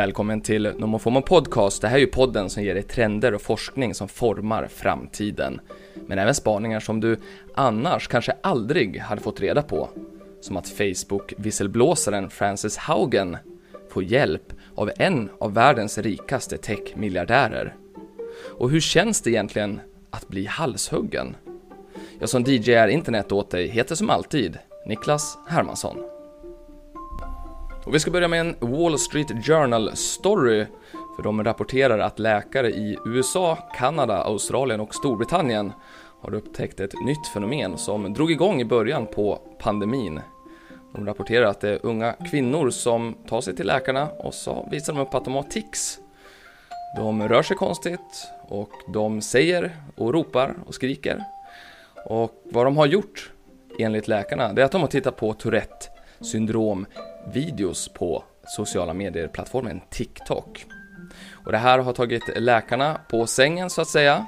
Välkommen till NomoFomo Podcast. Det här är ju podden som ger dig trender och forskning som formar framtiden. Men även spaningar som du annars kanske aldrig hade fått reda på. Som att Facebook-visselblåsaren Frances Haugen får hjälp av en av världens rikaste tech-miljardärer. Och hur känns det egentligen att bli halshuggen? Jag som DJar internet åt dig heter som alltid Niklas Hermansson. Och vi ska börja med en Wall Street Journal story för de rapporterar att läkare i USA, Kanada, Australien och Storbritannien har upptäckt ett nytt fenomen som drog igång i början på pandemin. De rapporterar att det är unga kvinnor som tar sig till läkarna och så visar de upp att de har tics. De rör sig konstigt och de säger och ropar och skriker. Och vad de har gjort enligt läkarna, det är att de har tittat på Tourette syndrom videos på sociala medier-plattformen TikTok. Och det här har tagit läkarna på sängen så att säga.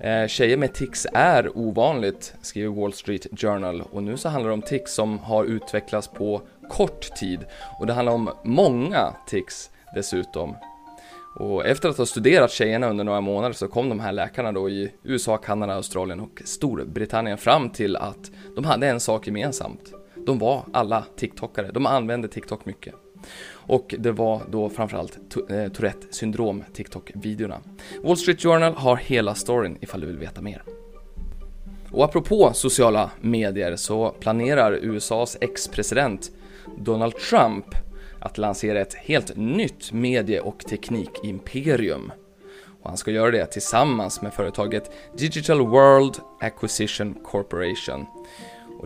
Eh, tjejer med tics är ovanligt, skriver Wall Street Journal och nu så handlar det om tics som har utvecklats på kort tid och det handlar om många tics dessutom. Och efter att ha studerat tjejerna under några månader så kom de här läkarna då i USA, Kanada, Australien och Storbritannien fram till att de hade en sak gemensamt de var alla TikTokare, de använde TikTok mycket. Och det var då framförallt eh, Tourette syndrom TikTok-videorna. Wall Street Journal har hela storyn ifall du vill veta mer. Och apropå sociala medier så planerar USAs ex-president Donald Trump att lansera ett helt nytt medie och teknikimperium. Och han ska göra det tillsammans med företaget Digital World Acquisition Corporation.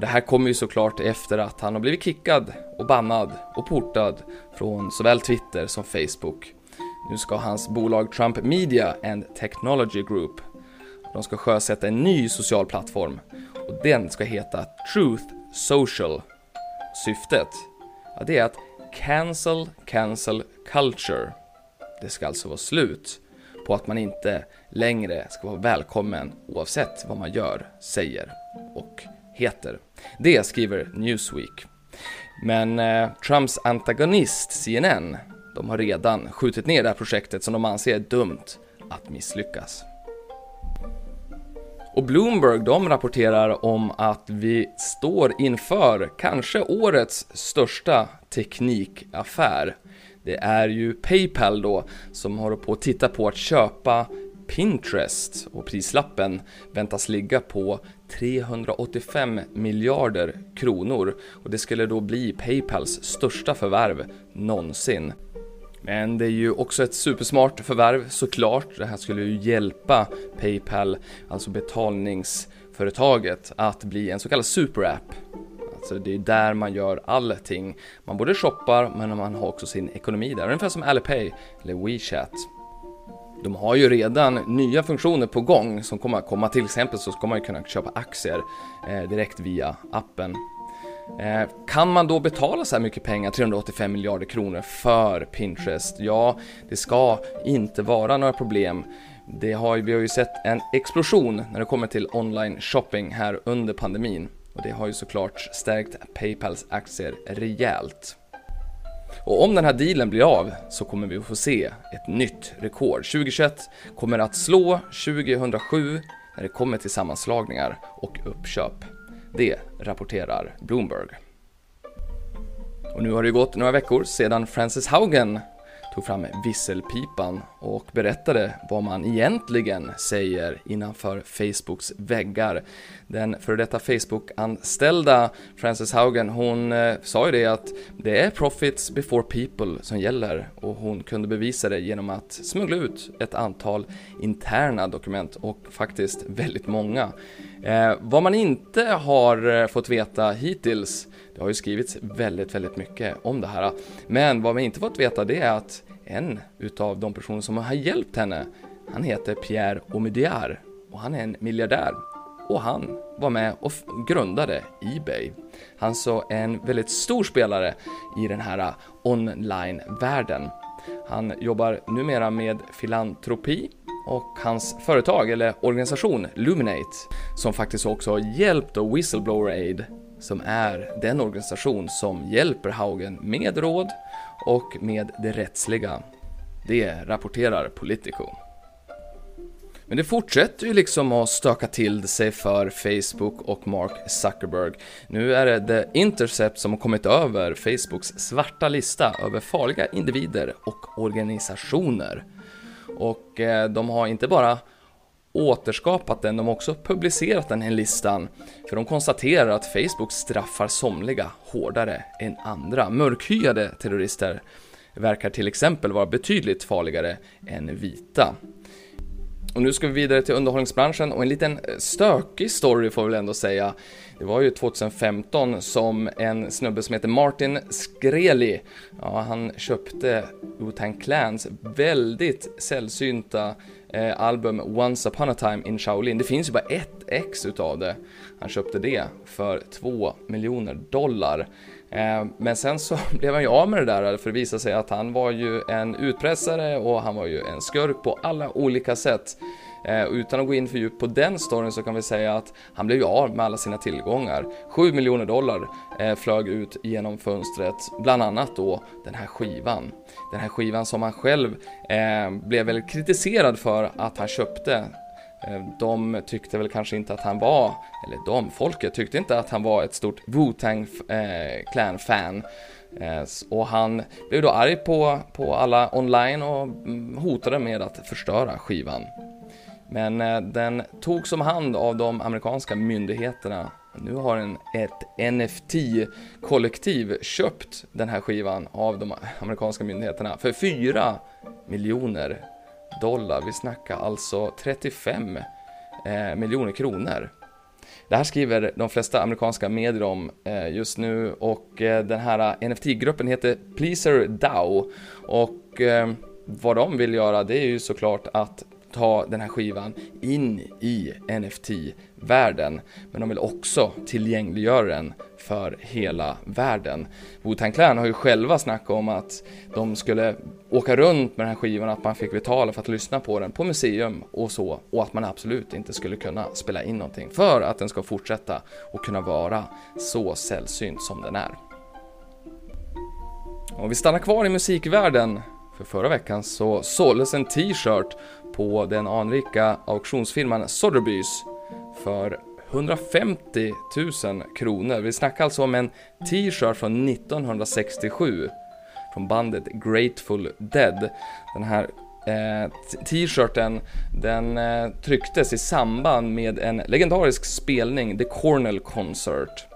Och det här kommer ju såklart efter att han har blivit kickad och bannad och portad från såväl Twitter som Facebook. Nu ska hans bolag Trump Media and Technology Group, de ska sjösätta en ny social plattform och den ska heta Truth Social. Syftet, ja, det är att cancel, cancel culture. Det ska alltså vara slut på att man inte längre ska vara välkommen oavsett vad man gör, säger och heter. Det skriver Newsweek. Men eh, Trumps antagonist CNN, de har redan skjutit ner det här projektet som de anser är dumt att misslyckas. Och Bloomberg de rapporterar om att vi står inför kanske årets största teknikaffär. Det är ju Paypal då som håller på att titta på att köpa Pinterest och prislappen väntas ligga på 385 miljarder kronor och det skulle då bli Paypals största förvärv någonsin. Men det är ju också ett supersmart förvärv såklart. Det här skulle ju hjälpa Paypal, alltså betalningsföretaget, att bli en så kallad superapp. Alltså det är där man gör allting. Man både shoppar men man har också sin ekonomi där, ungefär som Alipay eller WeChat. De har ju redan nya funktioner på gång som kommer att komma. Till exempel så ska man ju kunna köpa aktier eh, direkt via appen. Eh, kan man då betala så här mycket pengar, 385 miljarder kronor, för Pinterest? Ja, det ska inte vara några problem. Det har, vi har ju sett en explosion när det kommer till online shopping här under pandemin och det har ju såklart stärkt Paypals aktier rejält. Och om den här dealen blir av så kommer vi att få se ett nytt rekord. 2021 kommer att slå 2007 när det kommer till sammanslagningar och uppköp. Det rapporterar Bloomberg. Och nu har det gått några veckor sedan Frances Haugen tog fram visselpipan och berättade vad man egentligen säger innanför Facebooks väggar. Den före detta Facebook-anställda Frances Haugen, hon eh, sa ju det att det är profits before people som gäller och hon kunde bevisa det genom att smuggla ut ett antal interna dokument och faktiskt väldigt många. Eh, vad man inte har eh, fått veta hittills det har ju skrivits väldigt, väldigt mycket om det här. Men vad vi inte fått veta det är att en utav de personer som har hjälpt henne, han heter Pierre Omidyar och han är en miljardär. Och han var med och grundade Ebay. Han så en väldigt stor spelare i den här eh, online-världen. Han jobbar numera med filantropi och hans företag eller organisation Luminate som faktiskt också har hjälpt då Whistleblower Aid som är den organisation som hjälper Haugen med råd och med det rättsliga. Det rapporterar Politico. Men det fortsätter ju liksom att stöka till sig för Facebook och Mark Zuckerberg. Nu är det The Intercept som har kommit över Facebooks svarta lista över farliga individer och organisationer. Och eh, de har inte bara återskapat den, de har också publicerat den här listan. För de konstaterar att Facebook straffar somliga hårdare än andra. Mörkhyade terrorister verkar till exempel vara betydligt farligare än vita. Och nu ska vi vidare till underhållningsbranschen och en liten eh, stökig story får vi väl ändå säga. Det var ju 2015 som en snubbe som heter Martin Skreli, ja, han köpte Wu-Tang Clans väldigt sällsynta eh, album Once upon a time in Shaolin. Det finns ju bara ett ex utav det. Han köpte det för 2 miljoner dollar. Eh, men sen så blev han ju av med det där för det visade sig att han var ju en utpressare och han var ju en skurk på alla olika sätt. Eh, utan att gå in för djupt på den storyn så kan vi säga att han blev ju av med alla sina tillgångar. 7 miljoner dollar eh, flög ut genom fönstret, bland annat då den här skivan. Den här skivan som han själv blev väldigt kritiserad för att han köpte Ehm, de tyckte väl kanske inte att han var, eller de, folket tyckte inte att han var ett stort Wu-Tang eh, Clan-fan. Ehm, och han blev då arg på, på alla online och mm, hotade med att förstöra skivan. Men eh, den togs om hand av de amerikanska myndigheterna. Nu har en, ett NFT-kollektiv köpt den här skivan av de amerikanska myndigheterna för 4 miljoner dollar. Vi snackar alltså 35 eh, miljoner kronor. Det här skriver de flesta amerikanska medier om eh, just nu och eh, den här eh, NFT-gruppen heter Pleaser DAO och eh, vad de vill göra det är ju såklart att ta den här skivan in i NFT-världen. Men de vill också tillgängliggöra den för hela världen. Wu-Tang Clan har ju själva snackat om att de skulle åka runt med den här skivan, att man fick betala för att lyssna på den på museum och så, och att man absolut inte skulle kunna spela in någonting för att den ska fortsätta och kunna vara så sällsynt som den är. Och vi stannar kvar i musikvärlden för förra veckan så såldes en t-shirt på den anrika auktionsfirman Sotheby's för 150 000 kronor. Vi snackar alltså om en t-shirt från 1967 från bandet Grateful Dead. Den här eh, t-shirten den eh, trycktes i samband med en legendarisk spelning, The Cornell Concert.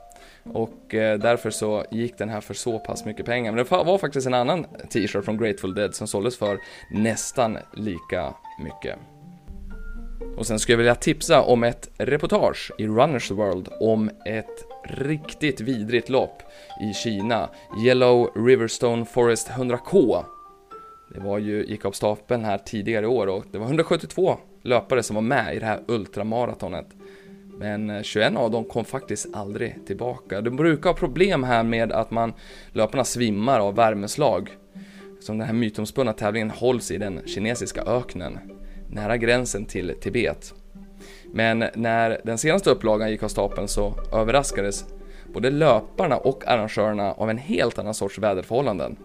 Och eh, därför så gick den här för så pass mycket pengar. Men det var faktiskt en annan t-shirt från Grateful Dead som såldes för nästan lika mycket. Och sen skulle jag vilja tipsa om ett reportage i Runners World om ett riktigt vidrigt lopp i Kina, Yellow Riverstone Forest 100K. Det var ju, gick av stapeln här tidigare i år och det var 172 löpare som var med i det här ultramaratonet. Men eh, 21 av dem kom faktiskt aldrig tillbaka. De brukar ha problem här med att man löparna svimmar av värmeslag. Som den här mytomspunna tävlingen hålls i den kinesiska öknen, nära gränsen till Tibet. Men när den senaste upplagan gick av stapeln så överraskades både löparna och arrangörerna av en helt annan sorts väderförhållanden.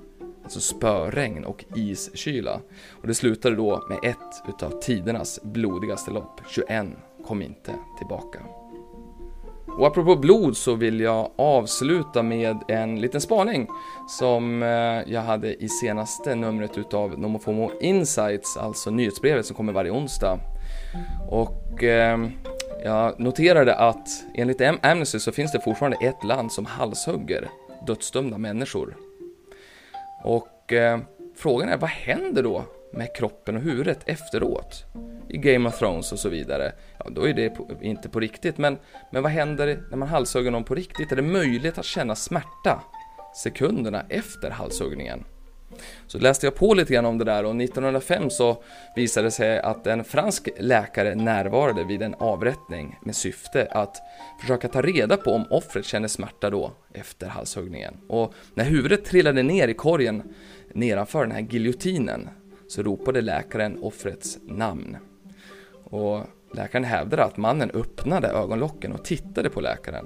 Alltså spöregn och iskyla. Och det slutade då med ett utav tidernas blodigaste lopp, 21 kom inte tillbaka. Och apropå blod så vill jag avsluta med en liten spaning som eh, jag hade i senaste numret utav Nomofomo Insights, alltså nyhetsbrevet som kommer varje onsdag. Och eh, jag noterade att enligt Amnesty så finns det fortfarande ett land som halshugger dödsdömda människor. Och eh, frågan är, vad händer då med kroppen och huvudet efteråt? I Game of Thrones och så vidare. Ja, då är det på, inte på riktigt, men, men vad händer när man halshugger någon på riktigt? Är det möjligt att känna smärta sekunderna efter halshuggningen? Så läste jag på lite grann om det där och 1905 så visade det sig att en fransk läkare närvarade vid en avrättning med syfte att försöka ta reda på om offret kände smärta då efter halshuggningen. Och när huvudet trillade ner i korgen nedanför den här giljotinen så ropade läkaren offrets namn. Och läkaren hävdade att mannen öppnade ögonlocken och tittade på läkaren.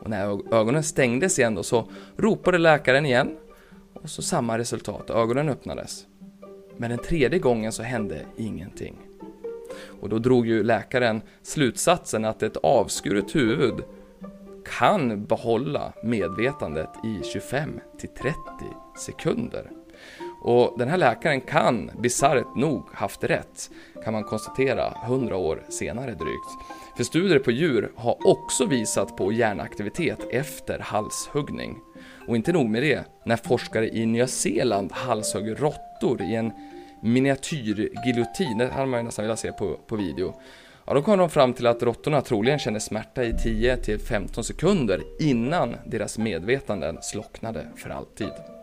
Och när ögonen stängdes igen då så ropade läkaren igen och så samma resultat, ögonen öppnades. Men den tredje gången så hände ingenting. Och då drog ju läkaren slutsatsen att ett avskuret huvud kan behålla medvetandet i 25 till 30 sekunder. Och den här läkaren kan, bisarrt nog, haft rätt, kan man konstatera 100 år senare drygt. För studier på djur har också visat på hjärnaktivitet efter halshuggning. Och inte nog med det, när forskare i Nya Zeeland halshögg råttor i en miniatyrgiljotin, det hade man ju nästan velat se på, på video, Ja, då kom de fram till att råttorna troligen kände smärta i 10 till 15 sekunder innan deras medvetanden slocknade för alltid.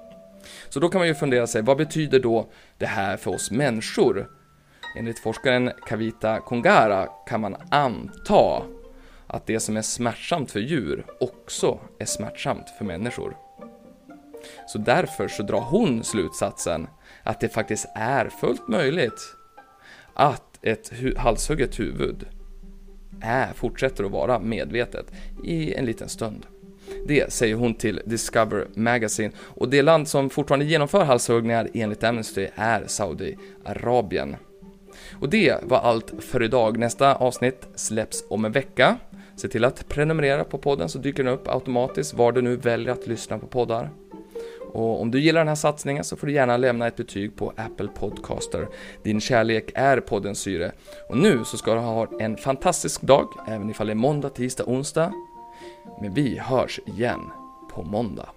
Så då kan man ju fundera sig, vad betyder då det här för oss människor? Enligt forskaren Kavita Kongara kan man anta att det som är smärtsamt för djur också är smärtsamt för människor. Så därför så drar hon slutsatsen att det faktiskt är fullt möjligt att ett hu halshugget huvud är, fortsätter att vara medvetet i en liten stund. Det säger hon till Discover Magazine och det land som fortfarande genomför halshuggningar enligt Amnesty är Saudiarabien. Och det var allt för idag. Nästa avsnitt släpps om en vecka. Se till att prenumerera på podden så dyker den upp automatiskt var du nu väljer att lyssna på poddar. Och om du gillar den här satsningen så får du gärna lämna ett betyg på Apple Podcaster. Din kärlek är poddens syre. Och nu så ska du ha en fantastisk dag, även ifall det är måndag, tisdag, onsdag. Men vi hörs igen på måndag.